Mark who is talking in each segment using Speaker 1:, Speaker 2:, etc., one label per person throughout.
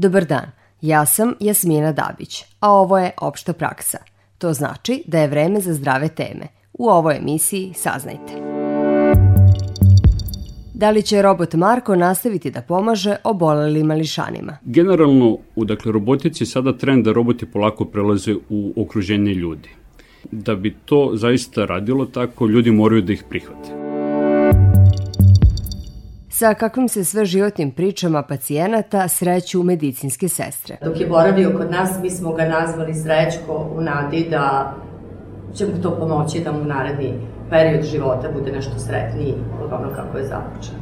Speaker 1: Dobar dan, ja sam Jasmina Dabić, a ovo je Opšta praksa. To znači da je vreme za zdrave teme. U ovoj emisiji saznajte. Da li će robot Marko nastaviti da pomaže obolelim mališanima?
Speaker 2: Generalno, u dakle, robotici je sada trend da roboti polako prelaze u okruženje ljudi. Da bi to zaista radilo tako, ljudi moraju da ih prihvate
Speaker 1: sa kakvim se sve životnim pričama pacijenata sreću medicinske sestre.
Speaker 3: Dok je boravio kod nas, mi smo ga nazvali Srećko u nadi da će mu to pomoći da mu naredni period života bude nešto sretniji od ono kako je započeo.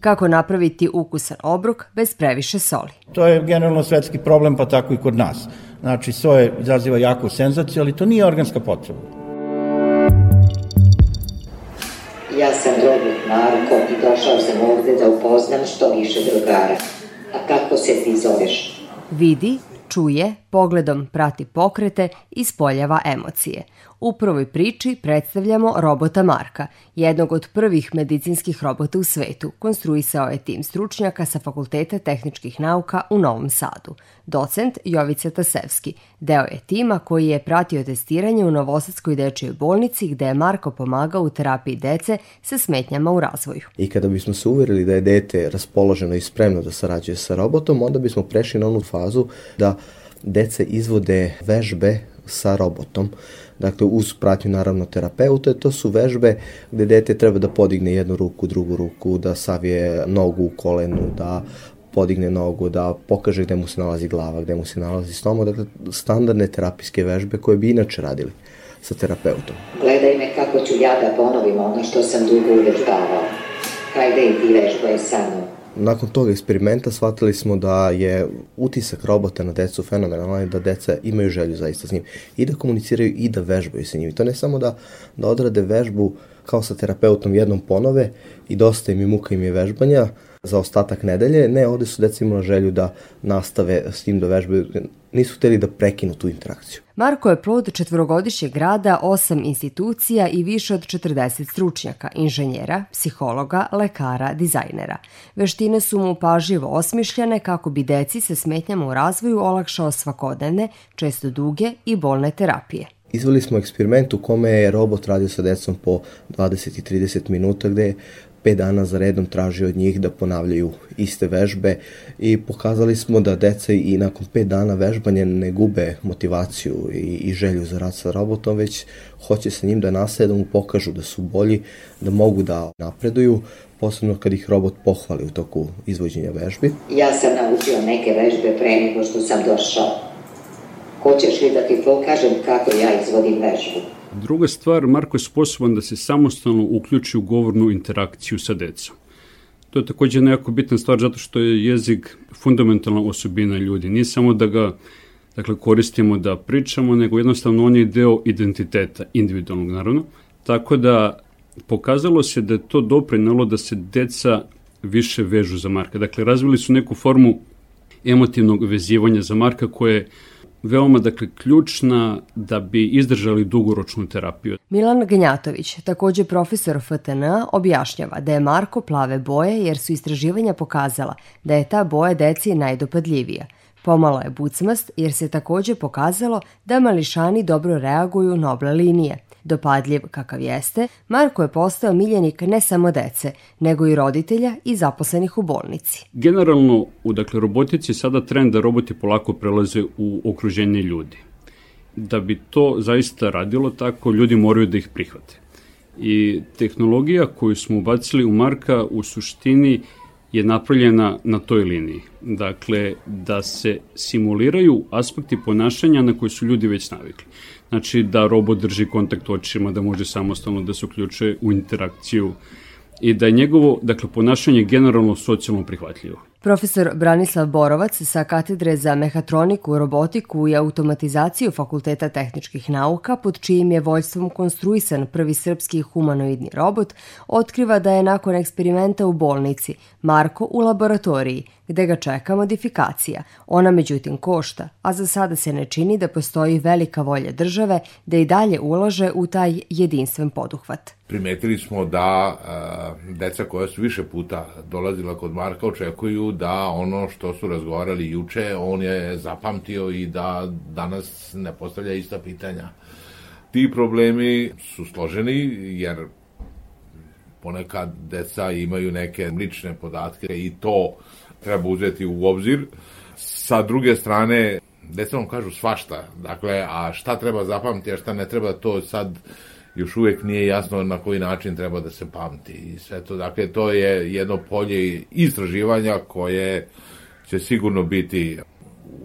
Speaker 1: Kako napraviti ukusan obrok bez previše soli?
Speaker 4: To je generalno svetski problem, pa tako i kod nas. Znači, soje izaziva jaku senzaciju, ali to nije organska potreba.
Speaker 5: Ja sam robot Marko i došao sam ovde da upoznam što više drugara. A kako se ti zoveš?
Speaker 1: Vidi, čuje, pogledom prati pokrete i spoljava emocije – U prvoj priči predstavljamo robota Marka, jednog od prvih medicinskih robota u svetu. Konstruisao je tim stručnjaka sa Fakulteta tehničkih nauka u Novom Sadu. Docent Jovica Tasevski deo je tima koji je pratio testiranje u Novosadskoj dečijoj bolnici gde je Marko pomagao u terapiji dece sa smetnjama u razvoju.
Speaker 6: I kada bismo se uverili da je dete raspoloženo i spremno da sarađuje sa robotom, onda bismo prešli na onu fazu da dece izvode vežbe sa robotom dakle uz pratnju naravno terapeuta, to su vežbe gde dete treba da podigne jednu ruku, drugu ruku, da savije nogu u kolenu, da podigne nogu, da pokaže gde mu se nalazi glava, gde mu se nalazi stoma, dakle standardne terapijske vežbe koje bi inače radili sa terapeutom.
Speaker 5: Gledaj me kako ću ja da ponovim ono što sam dugo uvežbavao. Hajde i ti vežbaj sa mnom.
Speaker 6: Nakon tog eksperimenta shvatili smo da je utisak robota na decu fenomenalan i da deca imaju želju zaista s njim i da komuniciraju i da vežbaju sa njim. I to ne samo da, da odrade vežbu kao sa terapeutom jednom ponove i dosta im i muka im je vežbanja za ostatak nedelje. Ne, ovde su deca imala želju da nastave s njim da vežbaju nisu hteli da prekinu tu interakciju.
Speaker 1: Marko je plod četvorogodišnjeg rada osam institucija i više od 40 stručnjaka, inženjera, psihologa, lekara, dizajnera. Veštine su mu pažljivo osmišljene kako bi deci sa smetnjama u razvoju olakšao svakodnevne, često duge i bolne terapije.
Speaker 6: Izveli smo eksperiment u kome je robot radio sa decom po 20 i 30 minuta gde je pet dana za redom traži od njih da ponavljaju iste vežbe i pokazali smo da deca i nakon pet dana vežbanja ne gube motivaciju i, i želju za rad sa robotom, već hoće sa njim da nasede, da mu pokažu da su bolji, da mogu da napreduju, posebno kad ih robot pohvali u toku izvođenja vežbi.
Speaker 5: Ja sam naučio neke vežbe pre nego što sam došao. Hoćeš li da ti pokažem kako ja izvodim vežbu?
Speaker 2: Druga stvar, Marko je sposoban da se samostalno uključi u govornu interakciju sa decom. To je takođe nekako bitna stvar zato što je jezik fundamentalna osobina ljudi. Nije samo da ga dakle, koristimo da pričamo, nego jednostavno on je deo identiteta, individualnog naravno. Tako da pokazalo se da je to doprinalo da se deca više vežu za Marka. Dakle, razvili su neku formu emotivnog vezivanja za Marka koje veoma dakle ključna da bi izdržali dugoročnu terapiju.
Speaker 1: Milan Gnjatović, takođe profesor FTN, objašnjava da je Marko plave boje jer su istraživanja pokazala da je ta boja deci najdopadljivija. Pomalo je bucmast jer se takođe pokazalo da mališani dobro reaguju na oble linije – Dopadljiv kakav jeste, Marko je postao miljenik ne samo dece, nego i roditelja i zaposlenih u bolnici.
Speaker 2: Generalno, u dakle, robotici sada trend da roboti polako prelaze u okruženje ljudi. Da bi to zaista radilo tako, ljudi moraju da ih prihvate. I tehnologija koju smo ubacili u Marka u suštini je napravljena na toj liniji. Dakle, da se simuliraju aspekti ponašanja na koje su ljudi već navikli. Znači da robot drži kontakt očima, da može samostalno da se uključuje u interakciju i da je njegovo dakle, ponašanje generalno socijalno prihvatljivo.
Speaker 1: Profesor Branislav Borovac sa katedre za mehatroniku, robotiku i automatizaciju Fakulteta tehničkih nauka, pod čijim je voljstvom konstruisan prvi srpski humanoidni robot, otkriva da je nakon eksperimenta u bolnici Marko u laboratoriji gde ga čeka modifikacija. Ona međutim košta, a za sada se ne čini da postoji velika volja države da i dalje ulaže u taj jedinstven poduhvat.
Speaker 7: Primetili smo da a, deca koja su više puta dolazila kod Marka očekuju da ono što su razgovarali juče on je zapamtio i da danas ne postavlja ista pitanja. Ti problemi su složeni jer ponekad deca imaju neke lične podatke i to treba uzeti u obzir. Sa druge strane, deca vam kažu svašta, dakle, a šta treba zapamtiti, a šta ne treba, to sad još uvek nije jasno na koji način treba da se pamti i sve to. Dakle, to je jedno polje istraživanja koje će sigurno biti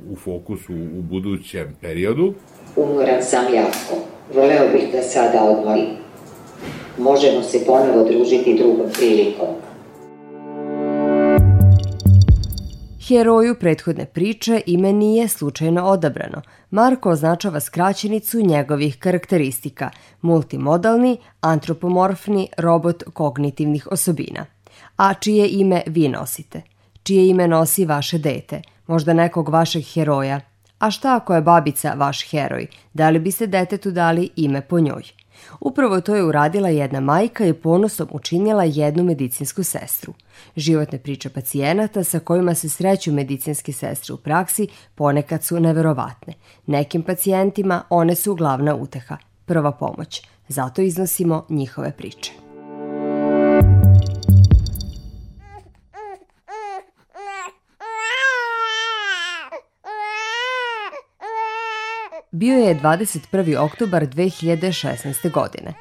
Speaker 7: u fokusu u budućem periodu.
Speaker 5: Umoran sam jako. Voleo bih da sada odmorim. Možemo se ponovo družiti drugom prilikom.
Speaker 1: Heroju prethodne priče ime nije slučajno odabrano. Marko označava skraćenicu njegovih karakteristika, multimodalni, antropomorfni robot kognitivnih osobina. A čije ime vi nosite? Čije ime nosi vaše dete? Možda nekog vašeg heroja? A šta ako je babica vaš heroj? Da li biste detetu dali ime po njoj? Upravo to je uradila jedna majka i ponosom učinila jednu medicinsku sestru. Životne priče pacijenata sa kojima se sreću medicinske sestre u praksi ponekad su neverovatne. Nekim pacijentima one su glavna uteha, prva pomoć. Zato iznosimo njihove priče. Bio je 21. oktobar 2016. godine.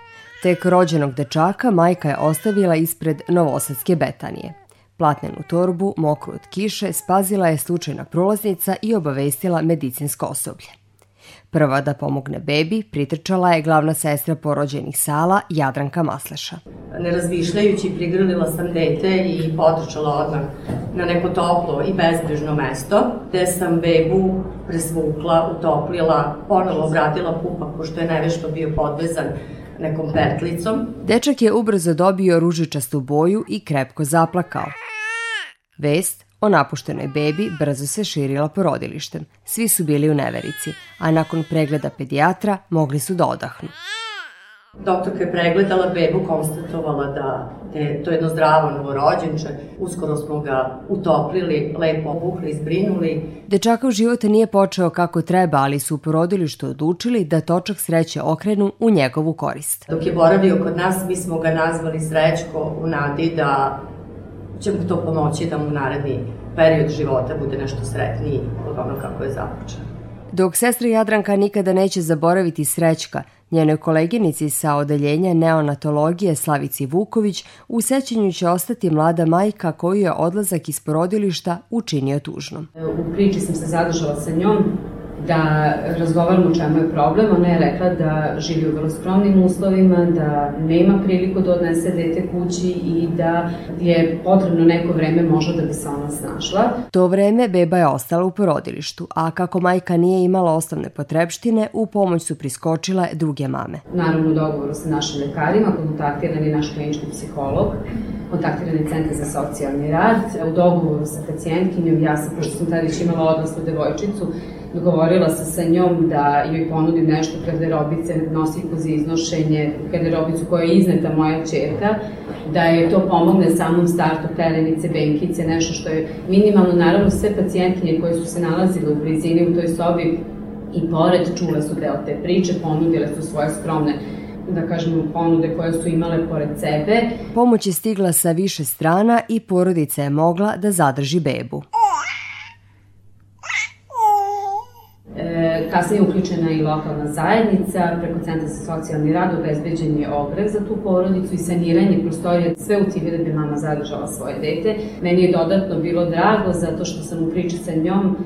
Speaker 1: Tek rođenog dečaka majka je ostavila ispred Novosadske Betanije. Platnenu torbu, mokru od kiše, spazila je slučajna prolaznica i obavestila medicinsko osoblje. Prva da pomogne bebi pritrčala je glavna sestra porođenih sala Jadranka Masleša.
Speaker 3: Ne razmišljajući prigrlila sam dete i potrčala odmah na neko toplo i bezbrižno mesto, gde sam bebu presvukla, utoplila, ponovo vratila pupak, pošto je nevešto bio podvezan nekom pertlicom.
Speaker 1: Dečak je ubrzo dobio ružičastu boju i krepko zaplakao. Vest o napuštenoj bebi brzo se širila porodilištem. Svi su bili u neverici, a nakon pregleda pedijatra mogli su da odahnu.
Speaker 3: Doktorka je pregledala bebu, konstatovala da je to jedno zdravo novorođenče. Uskoro smo ga utoplili, lepo obukli, izbrinuli.
Speaker 1: Dečakav život nije počeo kako treba, ali su u porodilištu odlučili da točak sreće okrenu u njegovu korist.
Speaker 3: Dok je boravio kod nas, mi smo ga nazvali Srećko u nadi da će mu to pomoći da mu naredni period života bude nešto sretniji od ono kako je započeo.
Speaker 1: Dok sestra Jadranka nikada neće zaboraviti Srećka, njenoj koleginici sa odeljenja neonatologije Slavici Vuković, u sećanju će ostati mlada majka koju je odlazak iz porodilišta učinio tužnom.
Speaker 8: U priči sam se zadržala sa njom da razgovaramo o čemu je problem. Ona je rekla da živi u vrlo skromnim uslovima, da nema priliku da odnese dete kući i da je potrebno neko vreme možda da bi se ona snašla.
Speaker 1: To vreme beba je ostala u porodilištu, a kako majka nije imala osnovne potrebštine, u pomoć su priskočile druge mame.
Speaker 8: Naravno u dogovoru sa našim lekarima, kontaktiran je naš klinički psiholog, kontaktiran je centar za socijalni rad, u dogovoru sa pacijentkinjom, ja sam, pošto sam tada već imala odlasnu devojčicu, dogovorila se sa njom da joj ponudim nešto garderobice, nosiku za iznošenje, garderobicu koja je izneta moja čerka, da je to pomogne samom startu pelenice, benkice, nešto što je minimalno, naravno sve pacijentkinje koje su se nalazile u blizini u toj sobi i pored čule su deo te priče, ponudile su svoje skromne da kažemo, ponude koje su imale pored sebe.
Speaker 1: Pomoć je stigla sa više strana i porodica je mogla da zadrži bebu.
Speaker 8: E, kasnije je uključena i lokalna zajednica, preko Centra za socijalni rad obezbeđen je ogreb za tu porodicu i saniranje prostorije, sve u cilju da bi mama zadržala svoje dete. Meni je dodatno bilo drago zato što sam u priči sa njom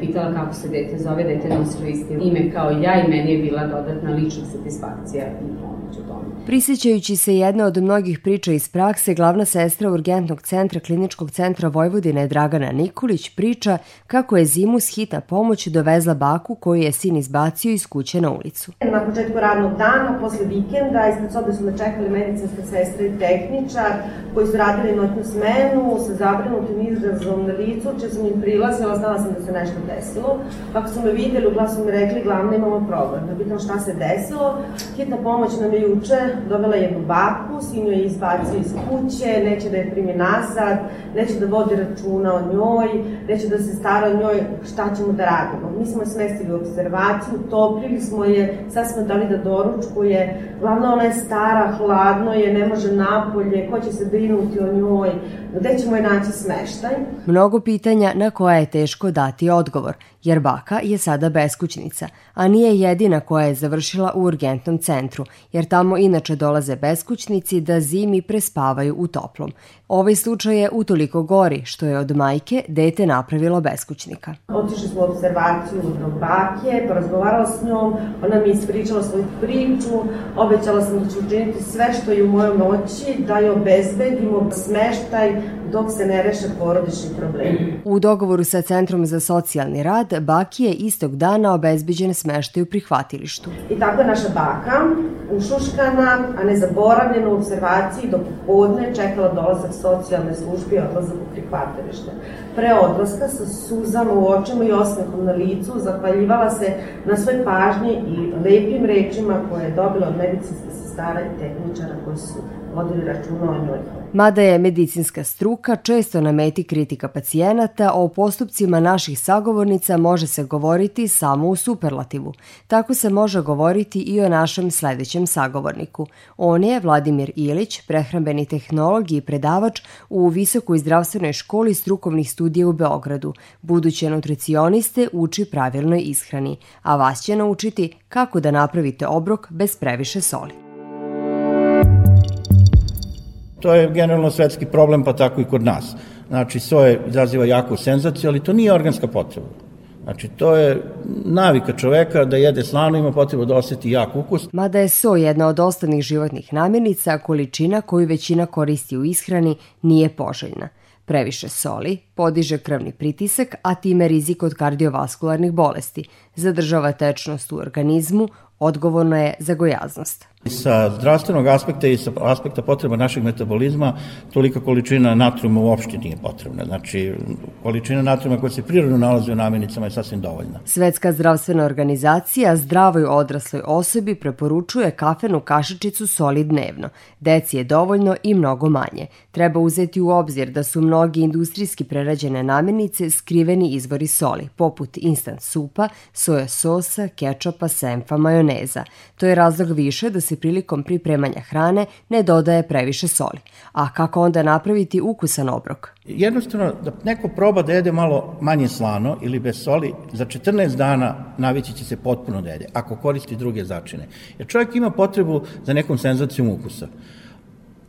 Speaker 8: pitala kako se dete zove, dete nosilo isti ime kao ja i meni je bila dodatna lična satisfakcija i pomoć u tome.
Speaker 1: Prisjećajući se jedne od mnogih priča iz prakse, glavna sestra Urgentnog centra Kliničkog centra Vojvodine Dragana Nikolić priča kako je zimu s hitna pomoć dovezla baku koju je sin izbacio iz kuće na ulicu.
Speaker 9: Na početku radnog dana, posle vikenda, ispred sobe su me čekali medicinska sestra i tehničar, koji su radili noćnu smenu sa zabrinutim izrazom na licu, če sam im prilazila, znala sam da se nešto desilo. Kako su me videli, uglas su mi rekli, glavno imamo problem. Da pitam šta se desilo, hitna pomoć nam je juče dovela jednu baku, sin je izbacio iz kuće, neće da je primi nazad, neće da vodi računa o njoj, neće da se stara o njoj, šta ćemo da radimo. Mi smo je smestili u observaciju, toplili smo je, sad smo dali da doručkuje, glavno ona je stara, hladno je, ne može napolje, ko će se brinuti o njoj, gde ćemo je naći smeštaj.
Speaker 1: Mnogo pitanja na koja je teško dati odgovor, jer baka je sada beskućnica, a nije jedina koja je završila u urgentnom centru, jer tamo inače dolaze beskućnici da zimi prespavaju u toplom. Ovaj slučaj je utoliko gori što je od majke dete napravilo beskućnika.
Speaker 9: Otišli smo u observaciju do bake, porazgovarala s njom, ona mi ispričala svoju priču, obećala sam da ću učiniti sve što je u mojoj moći, da je obezbedimo smeštaj dok se ne reše porodični problemi.
Speaker 1: U dogovoru sa Centrom za socijalni rad, baki je istog dana obezbeđen smeštaj u prihvatilištu.
Speaker 9: I tako je naša baka ušuškana, a ne zaboravljena u observaciji dok podne čekala dolazak socijalne službe i odlazak u prihvatilište. Pre odlaska sa suzama u očima i osmehom na licu zahvaljivala se na svoj pažnji i lepim rečima koje je dobila od medicinske sestara i tehničara koji su vodili računa o njoj.
Speaker 1: Mada je medicinska struka često na meti kritika pacijenata, o postupcima naših sagovornica može se govoriti samo u superlativu. Tako se može govoriti i o našem sledećem sagovorniku. On je Vladimir Ilić, prehrambeni tehnolog i predavač u Visokoj zdravstvenoj školi strukovnih studija u Beogradu. Buduće nutricioniste uči pravilnoj ishrani, a vas će naučiti kako da napravite obrok bez previše soli.
Speaker 4: To je generalno svetski problem, pa tako i kod nas. Znači, soje izaziva jaku senzaciju, ali to nije organska potreba. Znači, to je navika čoveka da jede slano, ima potrebu da oseti jak ukus.
Speaker 1: Mada je so jedna od osnovnih životnih namirnica, količina koju većina koristi u ishrani nije poželjna. Previše soli podiže krvni pritisak, a time rizik od kardiovaskularnih bolesti, zadržava tečnost u organizmu, odgovorno je za gojaznost.
Speaker 4: Sa zdravstvenog aspekta i sa aspekta potreba našeg metabolizma tolika količina natrijuma uopšte nije potrebna. Znači, količina natrijuma koja se prirodno nalazi u namirnicama je sasvim dovoljna.
Speaker 1: Svetska zdravstvena organizacija zdravoj odrasloj osobi preporučuje kafenu kašičicu soli dnevno. Deci je dovoljno i mnogo manje. Treba uzeti u obzir da su mnogi industrijski prerađene namirnice skriveni izvori soli, poput instant supa, soja sosa, kečapa, senfa, majoneza. To je razlog više da se se prilikom pripremanja hrane ne dodaje previše soli. A kako onda napraviti ukusan obrok?
Speaker 4: Jednostavno, da neko proba da jede malo manje slano ili bez soli, za 14 dana navići će se potpuno da jede, ako koristi druge začine. Jer čovjek ima potrebu za nekom senzacijom ukusa.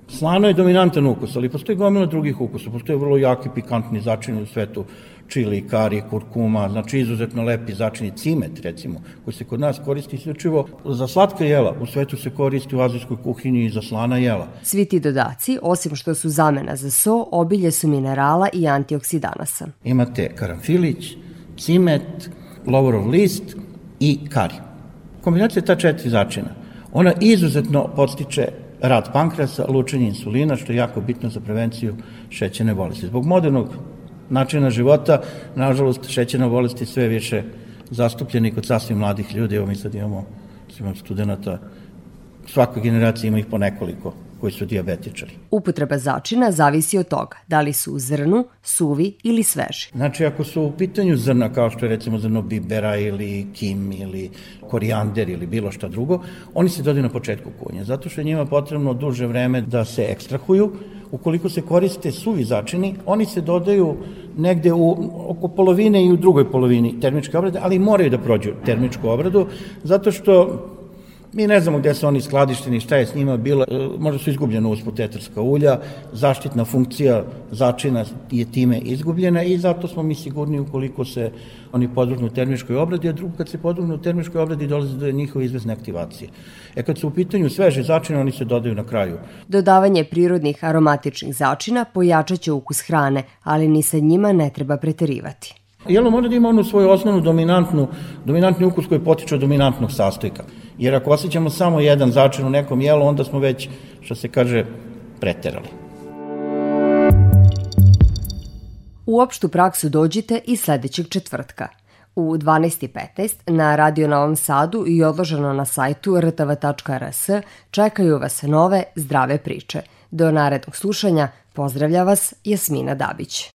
Speaker 4: Slano je dominantan ukus, ali postoji gomila drugih ukusa. Postoje vrlo jaki pikantni začini u svetu čili, kari, kurkuma, znači izuzetno lepi začini cimet, recimo, koji se kod nas koristi isključivo za slatka jela. U svetu se koristi u azijskoj kuhinji i za slana jela.
Speaker 1: Svi ti dodaci, osim što su zamena za so, obilje su minerala i antioksidanasa.
Speaker 4: Imate karanfilić, cimet, lovorov list i kari. Kombinacija ta četiri začina, ona izuzetno podstiče rad pankrasa, lučenje insulina, što je jako bitno za prevenciju šećerne bolesti. Zbog modernog načina života, nažalost, šećerna bolest je sve više zastupljena i kod sasvim mladih ljudi. Evo mi sad imamo, imamo studenta, svakoj generaciji ima ih po nekoliko koji su diabetičari.
Speaker 1: Upotreba začina zavisi od toga da li su u zrnu, suvi ili sveži.
Speaker 4: Znači, ako su u pitanju zrna, kao što je recimo zrno bibera ili kim ili korijander ili bilo šta drugo, oni se dodaju na početku kunja, zato što je njima potrebno duže vreme da se ekstrahuju. Ukoliko se koriste suvi začini, oni se dodaju negde u, oko polovine i u drugoj polovini termičke obrade, ali moraju da prođu termičku obradu, zato što Mi ne znamo gde su oni skladišteni, šta je s njima bilo, e, možda su izgubljena usput eterska ulja, zaštitna funkcija začina je time izgubljena i zato smo mi sigurni ukoliko se oni podvrgnu termičkoj obradi, a drugo kad se podvrgnu termičkoj obradi dolaze do njihove izvezne aktivacije. E kad su u pitanju sveže začine, oni se dodaju na kraju.
Speaker 1: Dodavanje prirodnih aromatičnih začina pojačaće ukus hrane, ali ni sa njima ne treba preterivati.
Speaker 4: Jelo mora da ima onu svoju osnovnu dominantnu, dominantni ukus koji potiče od dominantnog sastojka. Jer ako osjećamo samo jedan začin u nekom jelu, onda smo već, što se kaže, preterali.
Speaker 1: U opštu praksu dođite i sledećeg četvrtka. U 12.15 na Radio Novom Sadu i odloženo na sajtu rtv.rs čekaju vas nove zdrave priče. Do narednog slušanja pozdravlja vas Jasmina Dabić.